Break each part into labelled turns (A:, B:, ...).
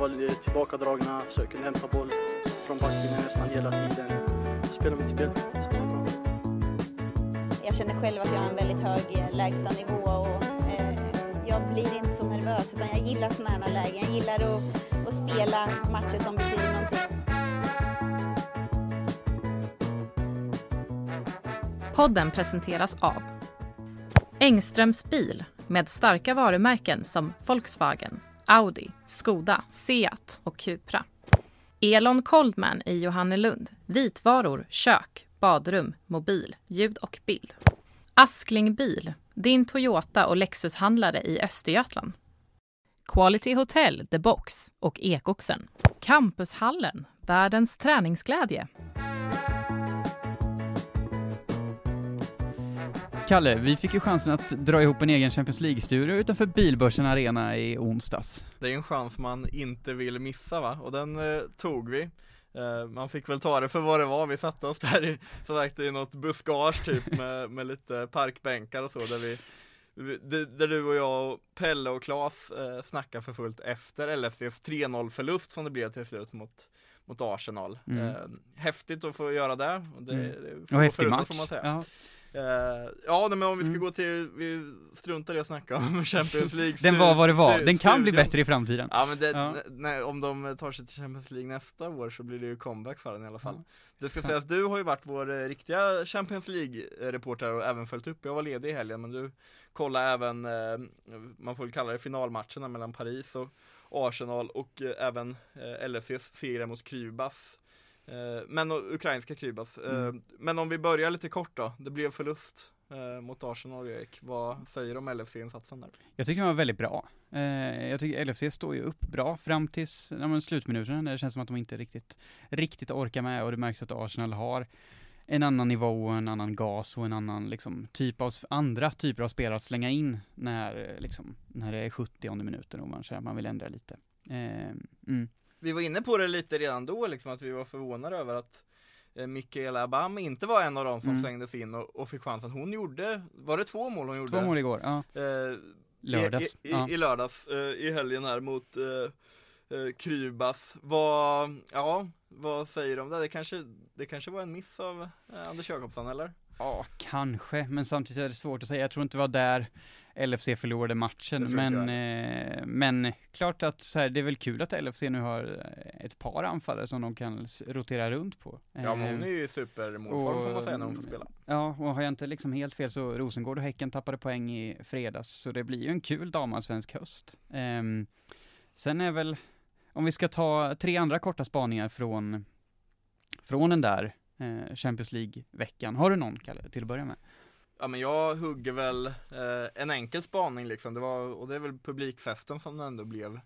A: var tillbakadragna, kunde hämta boll från backlinjen nästan hela tiden. Spela mitt spel.
B: Jag känner själv att jag har en väldigt hög eh, lägstanivå och eh, jag blir inte så nervös utan jag gillar sådana här lägen. Jag gillar att, att spela matcher som betyder någonting.
C: Podden presenteras av Engströms bil med starka varumärken som Volkswagen, Audi, Skoda, Seat och Cupra. Elon Coldman i Johannelund. Vitvaror, kök, badrum, mobil, ljud och bild. Askling Bil, din Toyota och Lexushandlare i Östergötland. Quality Hotel, The Box och Ekoxen. Campushallen, världens träningsglädje.
D: Kalle, vi fick ju chansen att dra ihop en egen Champions League-studio utanför Bilbörsen Arena i onsdags.
E: Det är en chans man inte vill missa va, och den eh, tog vi. Eh, man fick väl ta det för vad det var, vi satte oss där i, så sagt, i något buskage typ med, med lite parkbänkar och så där vi där du och jag och Pelle och Klas eh, snackar för fullt efter LFCs 3-0 förlust som det blev till slut mot, mot Arsenal.
D: Mm.
E: Eh, häftigt att få göra det. Och, det,
D: Mm. Och häftig match.
E: Får man säga.
D: Ja.
E: Eh, ja, men om vi ska
D: Mm.
E: gå till, vi struntar i att snacka om Champions League
D: Den var vad det var, den kan bli bättre i framtiden.
E: Ja men det,
D: Ja.
E: nej, om de tar sig till Champions League nästa år så blir det ju comeback för den i alla fall.
D: Ja.
E: Det ska sägas, du har ju varit vår eh, riktiga Champions League-reporter och även följt upp, jag var ledig i helgen men du kollade även, eh, man får väl kalla det finalmatcherna mellan Paris och Arsenal och eh, även eh, LFCs serie mot Krybas. Eh, men ukrainska Krybas. Eh,
D: Mm.
E: Men om vi börjar lite kort då, det blev förlust eh, mot Arsenal Erik. Vad säger du om LFC-insatsen där?
D: Jag tycker den var väldigt bra. Jag tycker LFC står ju upp bra fram tills ja, slutminuterna där det känns som att de inte riktigt, riktigt orkar med och det märks att Arsenal har en annan nivå och en annan gas och en annan liksom typ av, andra typer av spelare att slänga in när liksom, när det är 70 minuten och man känner att man vill ändra lite. Mm.
E: Vi var inne på det lite redan då, liksom att vi var förvånade över att eh, Mikaela Abam inte var en av dem som
D: Mm.
E: svängdes in och, och fick chansen. Hon gjorde, var det två mål hon gjorde?
D: Två mål igår, ja.
E: Eh,
D: Lördags.
E: I, i,
D: ja.
E: i lördags, eh, i helgen här mot eh, eh, Krybas. Vad, ja, vad säger du om det? Det kanske, det kanske var en miss av eh, Anders Jakobsson eller?
D: Ja, kanske, men samtidigt är det svårt att säga. Jag tror inte det var där LFC förlorade matchen, men, eh, men klart att så här, det är väl kul att LFC nu har eh, ett par anfallare som de kan rotera runt på.
E: Ja, men hon
D: Eh,
E: är ju supermålform får man säga när hon får spela.
D: Ja, och har jag inte liksom helt fel så Rosengård och Häcken tappade poäng i fredags, så det blir ju en kul damallsvensk höst. Ehm, sen är väl, om vi ska ta tre andra korta spaningar från, från den där eh, Champions League-veckan. Har du någon, Kalle, till att börja med?
E: Ja men jag hugger väl eh, en enkel spaning liksom, det var, och det är väl publikfesten som det ändå blev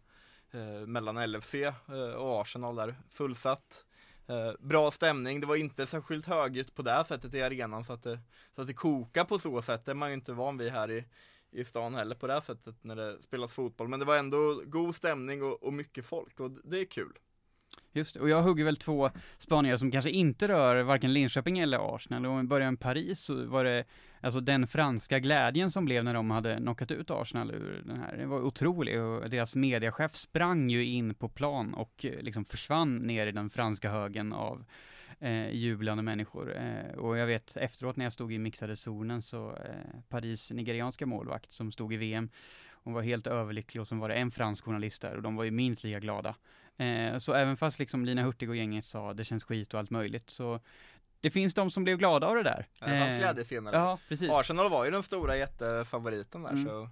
E: eh, mellan LFC eh, och Arsenal där, fullsatt. Eh, bra stämning, det var inte särskilt högljutt på det här sättet i arenan så att det, så att det kokar på så sätt, det är man ju inte van vid här i, i stan heller på det här sättet när det spelas fotboll. Men det var ändå god stämning och, och mycket folk och det är kul.
D: Just det, och jag hugger väl två spaningar som kanske inte rör varken Linköping eller Arsenal. Om vi börjar med Paris så var det, alltså den franska glädjen som blev när de hade knockat ut Arsenal ur den här, det var otrolig och deras mediachef sprang ju in på plan och eh, liksom försvann ner i den franska högen av eh, jublande människor. Eh, och jag vet efteråt när jag stod i mixade zonen så eh, Paris nigerianska målvakt som stod i VM, hon var helt överlycklig och sen var det en fransk journalist där och de var ju minst lika glada. Eh, så även fast liksom Lina Hurtig och gänget sa det känns skit och allt möjligt så det finns de som blev glada av det där.
E: Det fanns
D: Eh,
E: glädje senare.
D: Ja, precis.
E: Arsenal var ju den stora jättefavoriten där
D: Mm.
E: så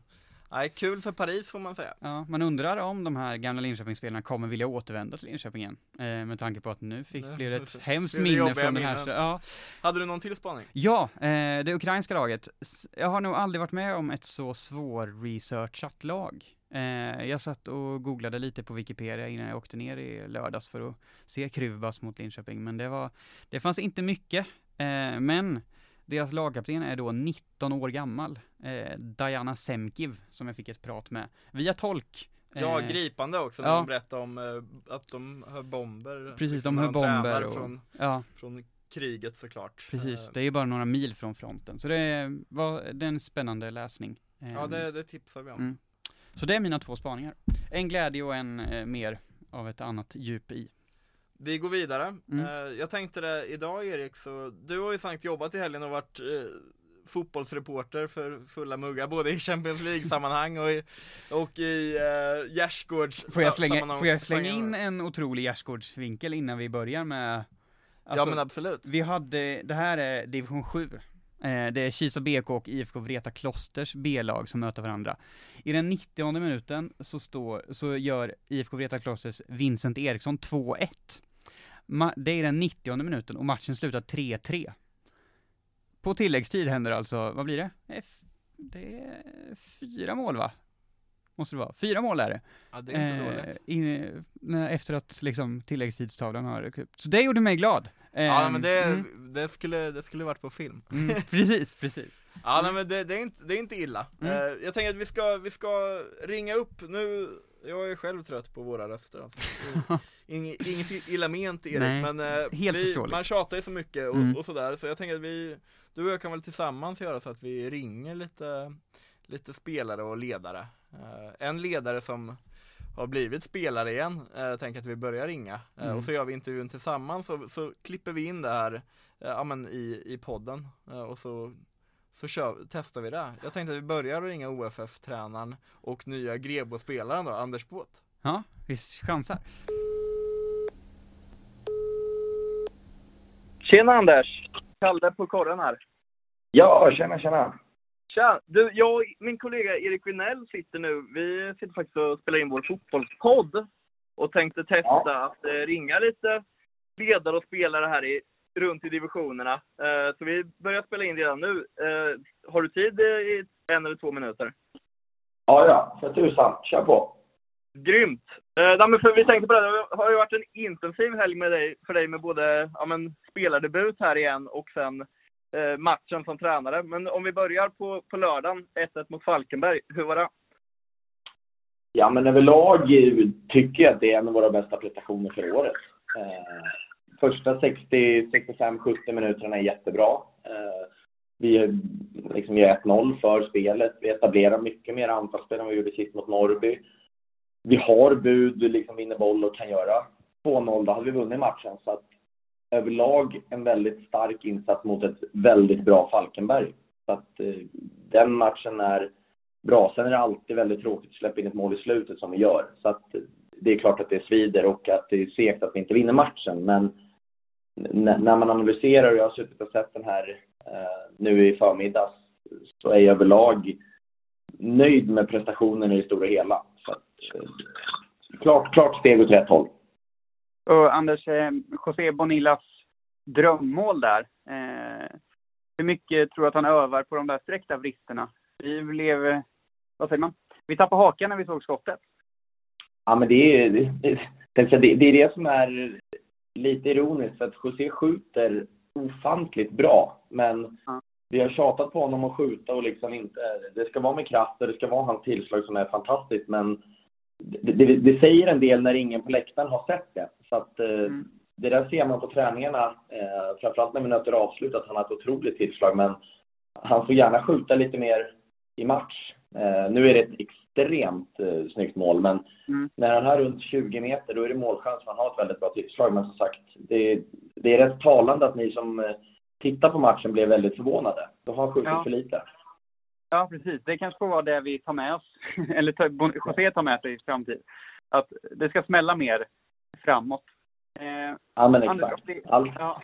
E: Nej, kul för Paris får man säga.
D: Ja, man undrar om de här gamla Linköpingsspelarna kommer vilja återvända till Linköping igen. Eh, med tanke på att nu fick, blev det ett hemskt minne från den här. Ja,
E: Hade du någon till spaning?
D: ja eh, det ukrainska laget. Jag har nog aldrig varit med om ett så svår-researchat lag. Eh, jag satt och googlade lite på Wikipedia innan jag åkte ner i lördags för att se Kruvbas mot Linköping, men det var, det fanns inte mycket. Eh, men deras lagkapten är då 19 år gammal, eh, Diana Semkiv, som jag fick ett prat med, via tolk.
E: Ja,
D: Eh,
E: gripande också när
D: ja.
E: de berättade om eh, att de hör bomber.
D: Precis, de hör bomber och-
E: från,
D: Ja,
E: från kriget såklart.
D: precis.
E: Eh,
D: Det är ju bara några mil från fronten, så det var det är en spännande läsning.
E: Ja, det, det tipsar vi om.
D: Mm. Så det är mina två spaningar. En glädje och en eh, mer av ett annat djup i.
E: Vi går vidare.
D: Mm.
E: Eh, jag tänkte det idag Erik, så du har ju sagt jobbat i helgen och varit eh, fotbollsreporter för fulla muggar, både i Champions League-sammanhang och i, och i eh, Gärsgårds
D: Får jag slänga, får jag slänga in en otrolig gärdsgårdsvinkel innan vi börjar med
E: Ja
D: alltså,
E: men absolut.
D: Vi hade, det här är division 7. Eh, det är Kisa BK och IFK Vreta Klosters B-lag som möter varandra. I den 90 minuten så står, så gör IFK Vreta Klosters Vincent Eriksson 2-1. Det är den 90 minuten och matchen slutar 3-3. På tilläggstid händer alltså, vad blir det? F- det är fyra mål va? Måste det vara. Fyra mål är det.
E: Ja det är inte
D: Eh,
E: dåligt.
D: in, när, efter att liksom tilläggstidstavlan har ryckt Så det gjorde mig glad.
E: Ja
D: Ehm,
E: men det,
D: mm,
E: det, skulle, det skulle varit på film.
D: mm, precis, precis.
E: Ja nej, men det, det, är inte, det är inte illa.
D: Mm.
E: Eh, jag tänker att vi ska, vi ska ringa upp nu, jag är själv trött på våra röster alltså. Inget, inget illa ment Erik,
D: Nej,
E: men eh, vi, man tjatar ju så mycket och,
D: Mm.
E: och sådär, så jag tänker att vi, du och jag kan väl tillsammans göra så att vi ringer lite, lite spelare och ledare. Eh, en ledare som har blivit spelare igen, eh, tänker att vi börjar ringa. Eh,
D: Mm.
E: Och så gör vi intervjun tillsammans, så, så klipper vi in det här eh, ja, men i, i podden. Och så så kör, testar vi det. Jag tänkte att vi börjar att ringa OFF-tränaren och nya Grebo-spelaren då, Anders Båt.
D: Ja, vi chansar.
F: Tjena Anders! Kalle på korren här.
G: Ja, tjena, tjena.
F: Tja! Du, jag och min kollega Erik Vinell sitter nu, vi sitter faktiskt och spelar in vår fotbollspodd och tänkte testa att eh, ringa lite ledare och spelare här i, runt i divisionerna. Eh, så vi börjar spela in redan nu. Eh, har du tid i en eller två minuter?
G: Ja, ja, för tusan. Kör på.
F: Grymt! Eh, men för vi tänkte på det, det har ju varit en intensiv helg med dig, för dig med både ja, men, spelardebut här igen och sen Eh, matchen som tränare. Men om vi börjar på, på lördagen, 1-1 mot Falkenberg. Hur var det?
G: Ja, men överlag tycker jag att det är en av våra bästa prestationer för året. Eh, första 60, 65, 70 minuterna är jättebra. Eh, vi liksom gör 1-0 för spelet. Vi etablerar mycket mer anfallsspel än vi gjorde sist mot Norrby. Vi har bud, liksom vinner boll och kan göra 2-0. Då hade vi vunnit matchen. Så att överlag en väldigt stark insats mot ett väldigt bra Falkenberg. Så att eh, den matchen är bra. Sen är det alltid väldigt tråkigt att släppa in ett mål i slutet som vi gör. Så att det är klart att det svider och att det är segt att vi inte vinner matchen. Men när man analyserar, och jag har suttit och sett den här eh, nu i förmiddags, så är jag överlag nöjd med prestationen i det stora hela. Så att, eh, klart, klart steg åt rätt håll.
H: Och Anders, eh, José Bonillas drömmål där. Eh, hur mycket tror du att han övar på de där sträckta vristerna? Vi blev, eh, vad säger man? Vi tappade hakan när vi såg skottet.
G: Ja, men det är, det, det, det, det är det som är lite ironiskt, för att José skjuter ofantligt bra, men
H: Ja.
G: vi har tjatat på honom att skjuta och liksom inte, det ska vara med kraft och det ska vara hans tillslag som är fantastiskt, men det, det, det säger en del när ingen på läktaren har sett det. Så att eh,
H: Mm.
G: det där ser man på träningarna, eh, framförallt när vi nöter avslut, att han har ett otroligt tillslag, men han får gärna skjuta lite mer i match. Eh, nu är det ett extremt eh, snyggt mål, men
H: Mm.
G: när han har runt 20 meter, då är det målchans han har ett väldigt bra tillslag. Men som sagt, det, det är rätt talande att ni som eh, tittar på matchen blev väldigt förvånade. Då har han skjutit
H: Ja.
G: för lite.
H: Ja, precis. Det kanske får vara det vi tar med oss, eller Bon- José tar med sig i framtid. Att det ska smälla mer framåt. Eh,
G: Ja, men exakt.
H: ja.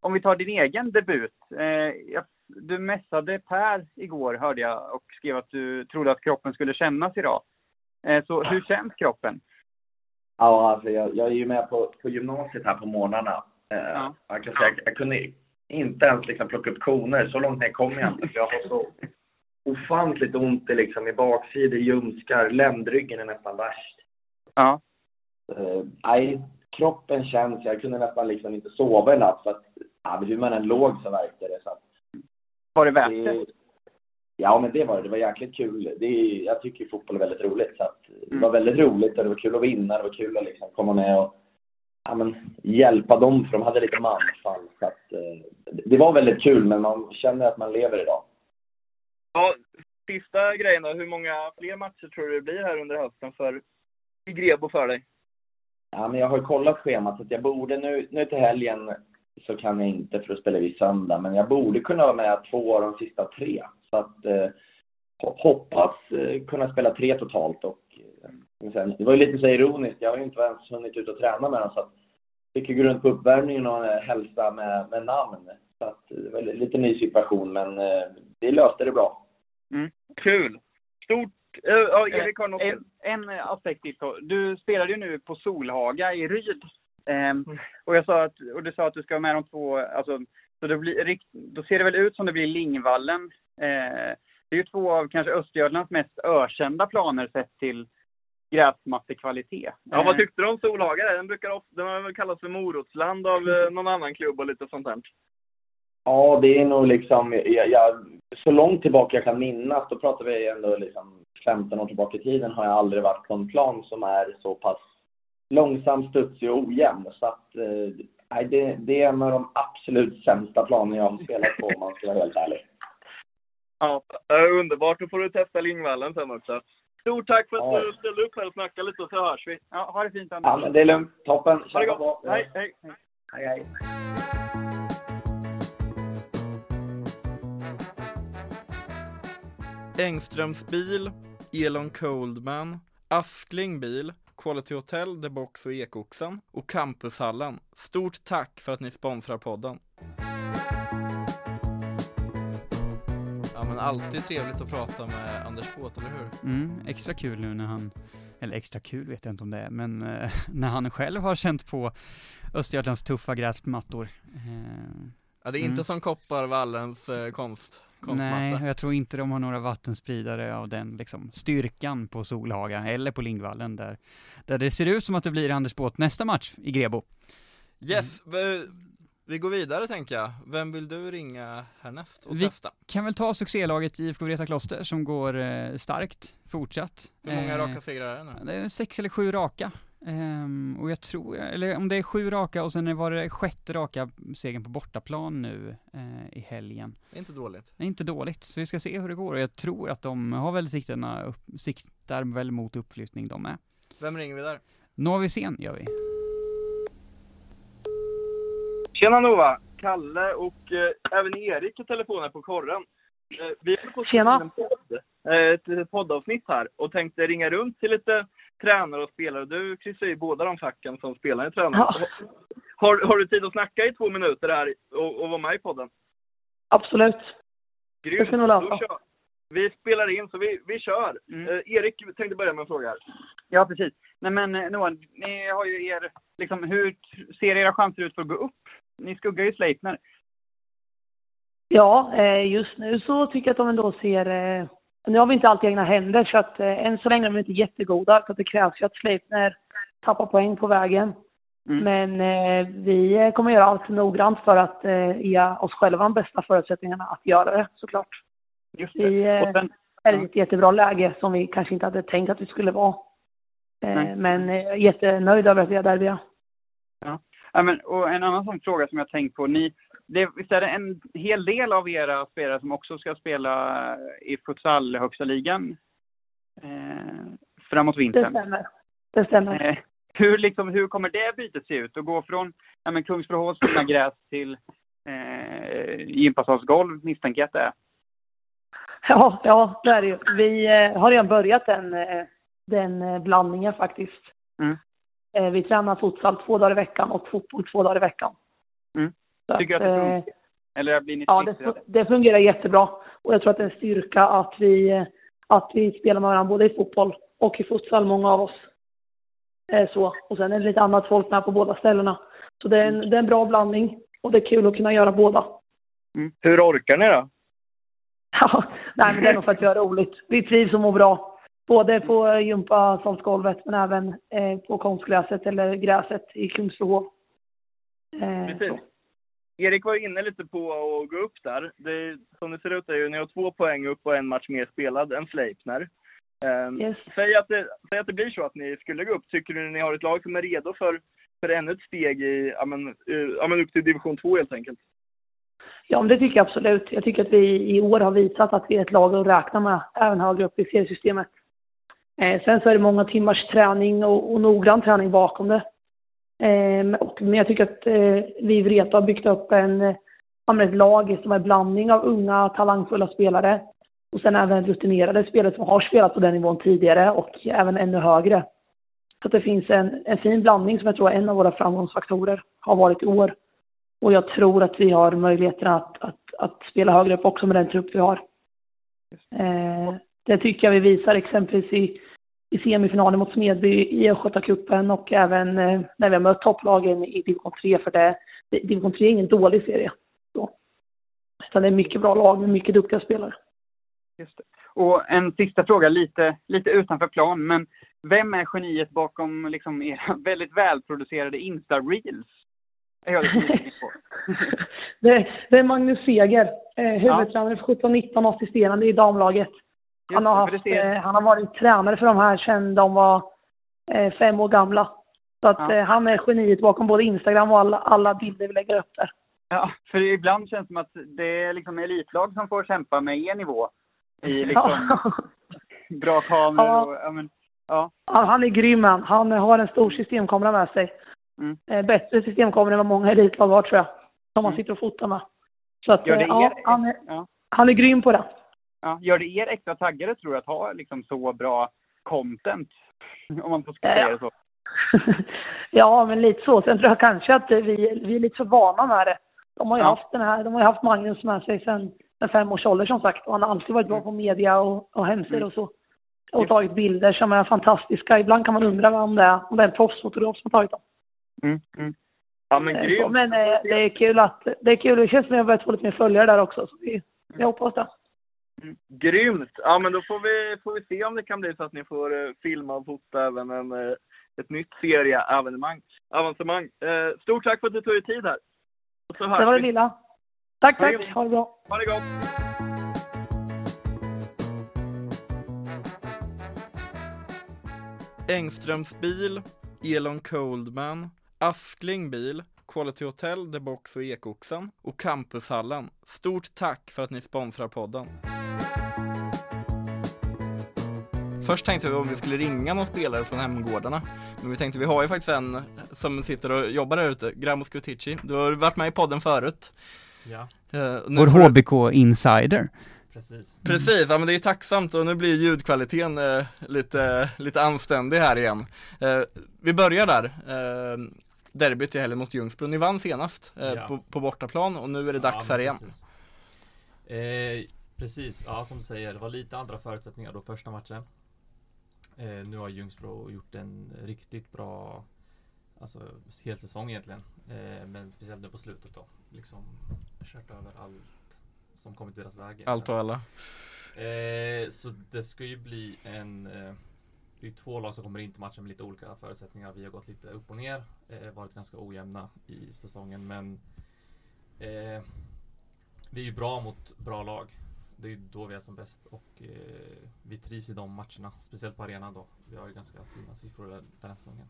H: Om vi tar din egen debut. Eh, du messade Per igår, hörde jag, och skrev att du trodde att kroppen skulle kännas idag. Eh, så hur känns kroppen?
G: Ja, alltså jag, jag är ju med på, på gymnasiet här på morgnarna. Eh,
H: Ja.
G: jag, kan säga, jag kunde inte ens liksom plocka upp koner. Så långt ner kom jag inte. Jag har så ofantligt ont i, liksom, i baksidor, ljumskar. Ländryggen är nästan värst.
H: Ja.
G: Eh, nej, kroppen känns. Jag kunde nästan liksom inte sova i natt för att ja, hur man än låg så verkade det. Så att
H: Var det värt det?
G: ja, men det var det. Det var jäkligt kul. Det är, jag tycker fotboll är väldigt roligt. Så att det
H: Mm.
G: var väldigt roligt och det var kul att vinna. Det var kul att liksom komma med och ja, men, hjälpa dem för de hade lite manfall. Så att, eh, det var väldigt kul, men man känner att man lever idag.
F: Ja, sista grejen då. Hur många fler matcher tror du det blir här under hösten för i Grebo för dig?
G: Ja, men jag har kollat schemat så att jag borde nu, nu till helgen så kan jag inte för att spela vid söndag, men jag borde kunna vara med två av de sista tre. Så att eh, hoppas eh, kunna spela tre totalt och eh, det var ju lite så ironiskt, jag har ju inte ens hunnit ut och träna med dem så att jag fick ju gå runt på uppvärmningen och eh, hälsa med, med namn. Så att det var en lite ny situation, men eh, vi löste det bra.
F: Mm. Kul! Stort Uh, ja, Erik har något.
H: En, en aspekt till. Du spelade ju nu på Solhaga i Ryd. Um, mm. och, jag sa att, och du sa att du ska vara med de två, alltså, så det blir, då ser det väl ut som det blir Lingvallen. Uh, det är ju två av kanske Östergötlands mest ökända planer sett till gräsmattekvalitet.
F: Ja, vad tyckte du om Solhaga? Den brukar ofta, den har väl kallats för morotsland av någon annan klubb och lite sånt där.
G: Ja, det är nog liksom, jag, jag, så långt tillbaka jag kan minnas, då pratar vi ändå liksom 15 år tillbaka i tiden, har jag aldrig varit på en plan som är så pass långsam, studsig och ojämn. Så att, eh, det, det är en av de absolut sämsta planer jag har spelat på om man ska vara helt ärlig.
F: Ja, underbart. Då får du testa Lingvallen sen också. Stort tack för att ja. du ställde upp här och snackade lite, så hörs vi.
H: Ja, ha det fint Anders.
G: Ja, men det är lugnt. Toppen.
F: Ha det gott. Hej, hej.
G: Hej, hej.
E: Engströms bil, Elon Coldman, Askling bil, Quality Hotel, The Box och Ekoxen och Campushallen. Stort tack för att ni sponsrar podden. Ja men alltid trevligt att prata med Anders Båt, eller hur?
D: Mm, extra kul nu när han, eller extra kul vet jag inte om det är, men eh, när han själv har känt på Östergötlands tuffa gräsmattor. Eh,
E: ja, det är inte mm. som Kopparvallens eh, konst.
D: Nej, jag tror inte de har några vattenspridare av den liksom, styrkan på Solhaga eller på Lingvallen där, där det ser ut som att det blir Anders Båt nästa match i Grebo.
E: Yes, vi går vidare tänker jag. Vem vill du ringa härnäst och
D: vi
E: testa?
D: Vi kan väl ta succélaget IFK Vreta Kloster som går eh, starkt fortsatt.
E: Hur många eh, raka segrar är det nu?
D: Det är sex eller sju raka. Um, och jag tror, eller om det är sju raka och sen var det sjätte raka segern på bortaplan nu uh, i helgen.
E: Det är inte dåligt.
D: Det är inte dåligt, så vi ska se hur det går och jag tror att de har väl siktarna upp, siktar väl mot uppflyttning de med.
E: Vem ringer vi där?
D: Novisen gör vi.
F: Tjena Nova! Kalle och eh, även Erik i telefonen på korren. Eh, vi har fått
I: Tjena.
F: en podd, eh, ett poddavsnitt här och tänkte ringa runt till lite tränare och spelare. Du kryssar i båda de facken som spelare och tränare. Ja. Har, har du tid att snacka i två minuter här och, och vara med i podden?
I: Absolut.
F: Grymt. Det nog lösa. Vi spelar in, så vi, vi kör. Mm. Uh, Erik tänkte börja med en fråga här.
H: Ja, precis. Nej men eh, Noah, ni har ju er, liksom, hur ser era chanser ut för att gå upp? Ni skuggar ju Sleipner.
I: Ja, eh, just nu så tycker jag att de ändå ser nu har vi inte alltid egna händer så att eh, än så länge är de inte jättegoda. Så det krävs ju att Sleipner tappar poäng på vägen. Mm. Men eh, vi kommer göra allt noggrant för att eh, ge oss själva de bästa förutsättningarna att göra det såklart. Just det. Vi eh, sen, är i ett jättebra läge som vi kanske inte hade tänkt att vi skulle vara. Eh, men eh, jättenöjd över att vi är där vi är.
H: Ja. ja men, och en annan sån fråga som jag tänkt på. Ni, det, visst är det en hel del av era spelare som också ska spela i futsal högsta ligan eh, framåt vintern?
I: Det stämmer. Det stämmer. Eh,
H: hur, liksom, hur kommer det bytet se ut? Att gå från ja, men Kungsbrohovs fina gräs till eh, gympasalsgolv misstänker jag att det är.
I: Ja, ja, det är det ju. Vi eh, har redan börjat den, eh, den eh, blandningen faktiskt. Mm. Eh, vi tränar futsal två dagar i veckan och fotboll två dagar i veckan.
H: Mm. Tycker du att det funkar? Eller blir ni
I: Ja, det, det, fungerar jättebra. Och jag tror att det är en styrka att vi, att vi spelar med varandra både i fotboll och i futsal, många av oss. Eh, så. Och sen är det lite annat folk med på båda ställena. Så det är, en, det är en bra blandning och det är kul att kunna göra båda.
F: Mm. Hur orkar ni då?
I: Ja, nej men det är nog för att vi har roligt. Vi trivs och mår bra. Både på gympasalsgolvet men även eh, på konstgräset eller gräset i Kungsbrohov.
F: Eh, Erik var inne lite på att gå upp där. Det, som det ser ut är ju, ni har två poäng upp och en match mer spelad än Sleipner. Um, yes. säg, att det, säg att det blir så att ni skulle gå upp. Tycker du att ni har ett lag som är redo för, för ännu ett steg i, ja, men, ja, men upp till division 2 helt enkelt?
I: Ja, men det tycker jag absolut. Jag tycker att vi i år har visat att vi är ett lag att räkna med även högre upp i seriesystemet. Eh, sen så är det många timmars träning och, och noggrann träning bakom det. Eh, och, men jag tycker att eh, vi i Vreta har byggt upp en, eh, ett lag som är en blandning av unga talangfulla spelare och sen även rutinerade spelare som har spelat på den nivån tidigare och även ännu högre. Så att det finns en, en fin blandning som jag tror är en av våra framgångsfaktorer, har varit i år. Och jag tror att vi har möjligheten att, att, att spela högre upp också med den trupp vi har. Eh, det tycker jag vi visar exempelvis i, i semifinalen mot Smedby i Östgötacupen och även eh, när vi har mött topplagen i division 3 för det, division 3 är ingen dålig serie. Så. Utan det är mycket bra lag med mycket duktiga spelare.
H: Just det. Och en sista fråga, lite, lite utanför plan, men vem är geniet bakom liksom era väldigt välproducerade Insta-reels?
I: Det, det är Magnus Seger, eh, huvudtränare för 17-19 assisterande i damlaget. Han har, haft, eh, han har varit tränare för de här sedan de var eh, fem år gamla. Så att ja. eh, han är geniet bakom både Instagram och alla, alla bilder vi lägger upp där.
H: Ja, för ibland känns det som att det är liksom elitlag som får kämpa med er nivå. I liksom bra kameror ja. och, ja, men, ja.
I: Han är grym han. Han har en stor systemkamera med sig. Mm. Eh, bättre systemkamera än vad många elitlag har tror jag. Som mm. han sitter och fotar med. Så att, eh, er, ja, han, är, ja. han är grym på det.
H: Ja, gör det er extra taggade tror du att ha liksom så bra content? Om man får säga det så.
I: ja, men lite så. Sen tror jag kanske att vi, vi är lite för vana med det. De har ju ja. haft den här, de har ju haft Magnus med sig sen med fem års ålder som sagt. Och han har alltid varit bra mm. på media och, och hemsidor mm. och så. Och tagit bilder som är fantastiska. Ibland kan man undra om det är, om det är en proffsfotograf som har tagit dem.
H: Mm. Mm. Ja men eh, grymt.
I: Men eh, det är kul att, det är kul. Det känns som att jag börjat få lite mer följare där också. Så vi, jag hoppas det.
F: Mm. Grymt! Ja men då får vi, får vi se om det kan bli så att ni får uh, filma och fota även en, uh, ett nytt serieavancemang. Avancemang. Uh, stort tack för att du tog dig tid här.
I: Och så det var det lilla. Tack, tack. Ha det bra.
F: Ha det gott. Engströms bil, Elon Coldman, Askling bil, Quality Hotel, The Box och Ekoxen och Campushallen. Stort tack för att ni sponsrar podden. Först tänkte vi om vi skulle ringa någon spelare från hemgårdarna. Men vi tänkte vi har ju faktiskt en som sitter och jobbar där ute, Gramo Skutici. Du har varit med i podden förut.
D: Ja. Uh, Vår HBK-insider.
F: Precis. Precis, ja men det är tacksamt och nu blir ljudkvaliteten uh, lite, lite anständig här igen. Uh, vi börjar där. Uh, derbyt i helgen mot Ljungsbro. Ni vann senast ja. på, på, bortaplan och nu är det dags ja, här igen.
J: Precis. precis, ja som du säger, det var lite andra förutsättningar då första matchen. Eh, nu har Ljungsbro gjort en riktigt bra Alltså hel säsong egentligen. Eh, men speciellt nu på slutet då. Liksom kört över allt som kommit deras väg.
F: Allt och alla.
J: Eh, så det ska ju bli en eh, Det är två lag som kommer in till matchen med lite olika förutsättningar. Vi har gått lite upp och ner. Eh, varit ganska ojämna i säsongen men eh, Vi är ju bra mot bra lag det är då vi är som bäst och eh, vi trivs i de matcherna. Speciellt på arenan då. Vi har ju ganska fina siffror den här säsongen.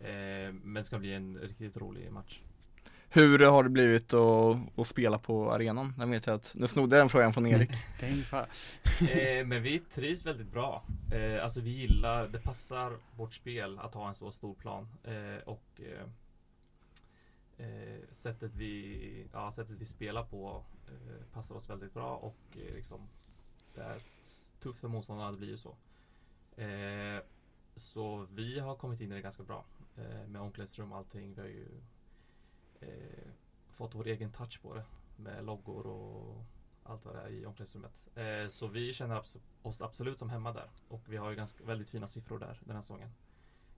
J: Eh, men det ska bli en riktigt rolig match.
F: Hur har det blivit att, att spela på arenan? Jag vet att, nu snodde jag den frågan från Erik.
J: eh, men vi trivs väldigt bra. Eh, alltså vi gillar, det passar vårt spel att ha en så stor plan. Eh, och eh, eh, sättet, vi, ja, sättet vi spelar på Eh, passar oss väldigt bra och eh, liksom, det är tufft för motståndarna, det blir ju så. Eh, så vi har kommit in i det ganska bra eh, med omklädningsrum och allting. Vi har ju eh, fått vår egen touch på det med loggor och allt vad det är i omklädningsrummet. Eh, så vi känner abs oss absolut som hemma där och vi har ju ganska väldigt fina siffror där den här säsongen.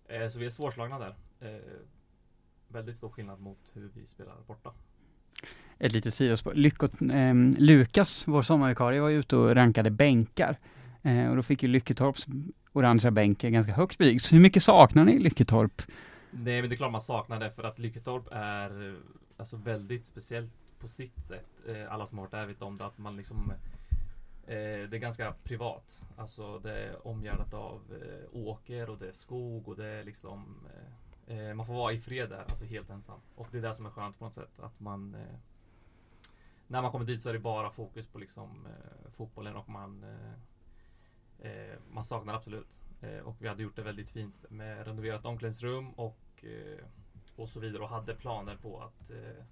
J: Eh, så vi är svårslagna där väldigt stor skillnad mot hur vi spelar borta.
D: Ett litet sidospår. Lyckot, eh, Lukas, vår sommarvikarie, var ute och rankade bänkar. Eh, och då fick ju Lycketorps orangea bänk ganska högt betyg. Så hur mycket saknar ni Lycketorp?
J: Nej, men det är klart man saknar det för att Lycketorp är alltså väldigt speciellt på sitt sätt. Eh, alla som har varit där vet om det, att man liksom eh, det är ganska privat. Alltså det är omgärdat av eh, åker och det är skog och det är liksom Eh, eh man får vara i fred där, alltså helt ensam. Och det är det som är skönt på något sätt. Att man eh, när man kommer dit så är det bara fokus på liksom eh, fotbollen och man eh, eh Man saknar absolut. Eh, och vi hade gjort det väldigt fint med renoverat omklädningsrum och eh, och så vidare och hade planer på att eh,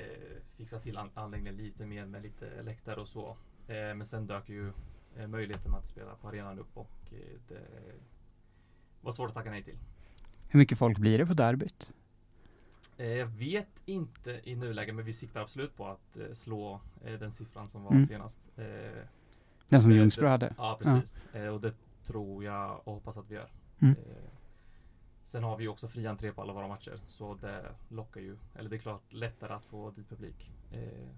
J: eh, fixa till an anläggningen lite mer med lite läktare och så. Eh, men sen dök ju eh, möjligheten att spela på arenan upp och eh, det var svårt att tacka nej till.
D: Hur mycket folk blir det på derbyt?
J: Eh, jag vet inte i nuläget men vi siktar absolut på att eh, slå eh, den siffran som var
D: Mm.
J: senast. Eh,
D: Den som Ljungsbro
J: det-
D: hade?
J: Ja precis. Eh, och det tror jag och hoppas att vi gör.
D: Mm.
J: Eh, sen har vi ju också fri entré på alla våra matcher så det lockar ju, eller det är klart lättare att få dit publik. Eh,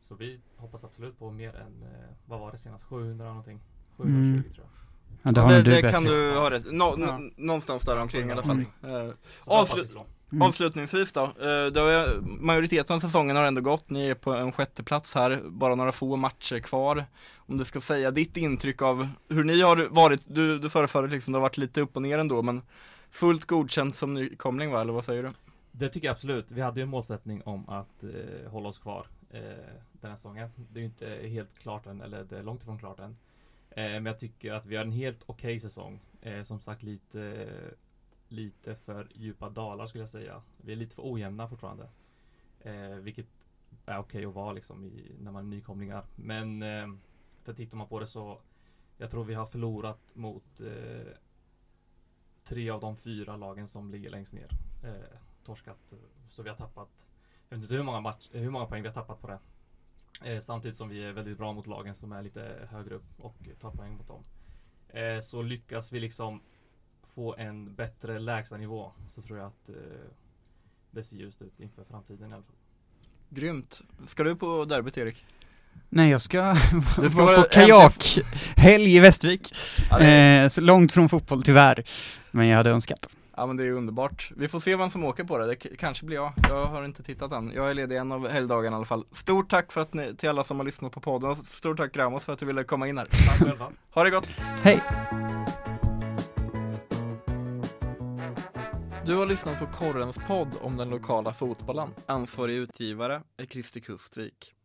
J: så vi hoppas absolut på mer än, eh, vad var det senast, 700 någonting? 720
D: Mm.
J: tror jag.
D: Ja, det
E: Ja, det, det kan du ha rätt Nå,
J: Ja.
E: Någonstans där omkring i alla fall.
J: Mm.
E: Eh, avslut.
D: Mm.
E: Avslutningsvis då, eh, har, majoriteten av säsongen har ändå gått, ni är på en sjätte plats här, bara några få matcher kvar. Om du ska säga ditt intryck av hur ni har varit, du, du föreföll liksom det har varit lite upp och ner ändå men fullt godkänt som nykomling va, eller vad säger du?
J: Det tycker jag absolut. Vi hade ju en målsättning om att eh, hålla oss kvar eh, den här säsongen. Det är ju inte helt klart än, eller det är långt ifrån klart än. Eh, men jag tycker att vi har en helt okej säsong. Eh, som sagt lite, lite för djupa dalar skulle jag säga. Vi är lite för ojämna fortfarande. Eh, vilket är okej att vara liksom i, när man är nykomlingar. Men eh, för tittar man på det så jag tror vi har förlorat mot eh, tre av de fyra lagen som ligger längst ner. Eh, torskat, så vi har tappat Jag vet inte hur många, match, hur många poäng vi har tappat på det. Eh, samtidigt som vi är väldigt bra mot lagen som är lite högre upp och tar poäng mot dem. Eh, så lyckas vi liksom få en bättre lägstanivå så tror jag att eh, det ser ljust ut inför framtiden i alla fall.
E: Grymt. Ska du på derbyt Erik?
D: Nej, jag ska,
E: Det ska
D: vara på kajakhelg i Västervik.
E: Ja, är-
D: eh, så långt från fotboll tyvärr. Men jag hade önskat.
E: Ja men det är underbart. Vi får se vem som åker på det. Det kanske blir jag. Jag har inte tittat än. Jag är ledig en av helgdagarna i alla fall. Stort tack för att ni, till alla som har lyssnat på podden. Stort tack Ramos för att du ville komma in här.
J: Tack själva.
E: Ha det gott!
D: Hej!
E: Du har lyssnat på Korrens podd om den lokala fotbollen. Ansvarig utgivare är Christer Kustvik.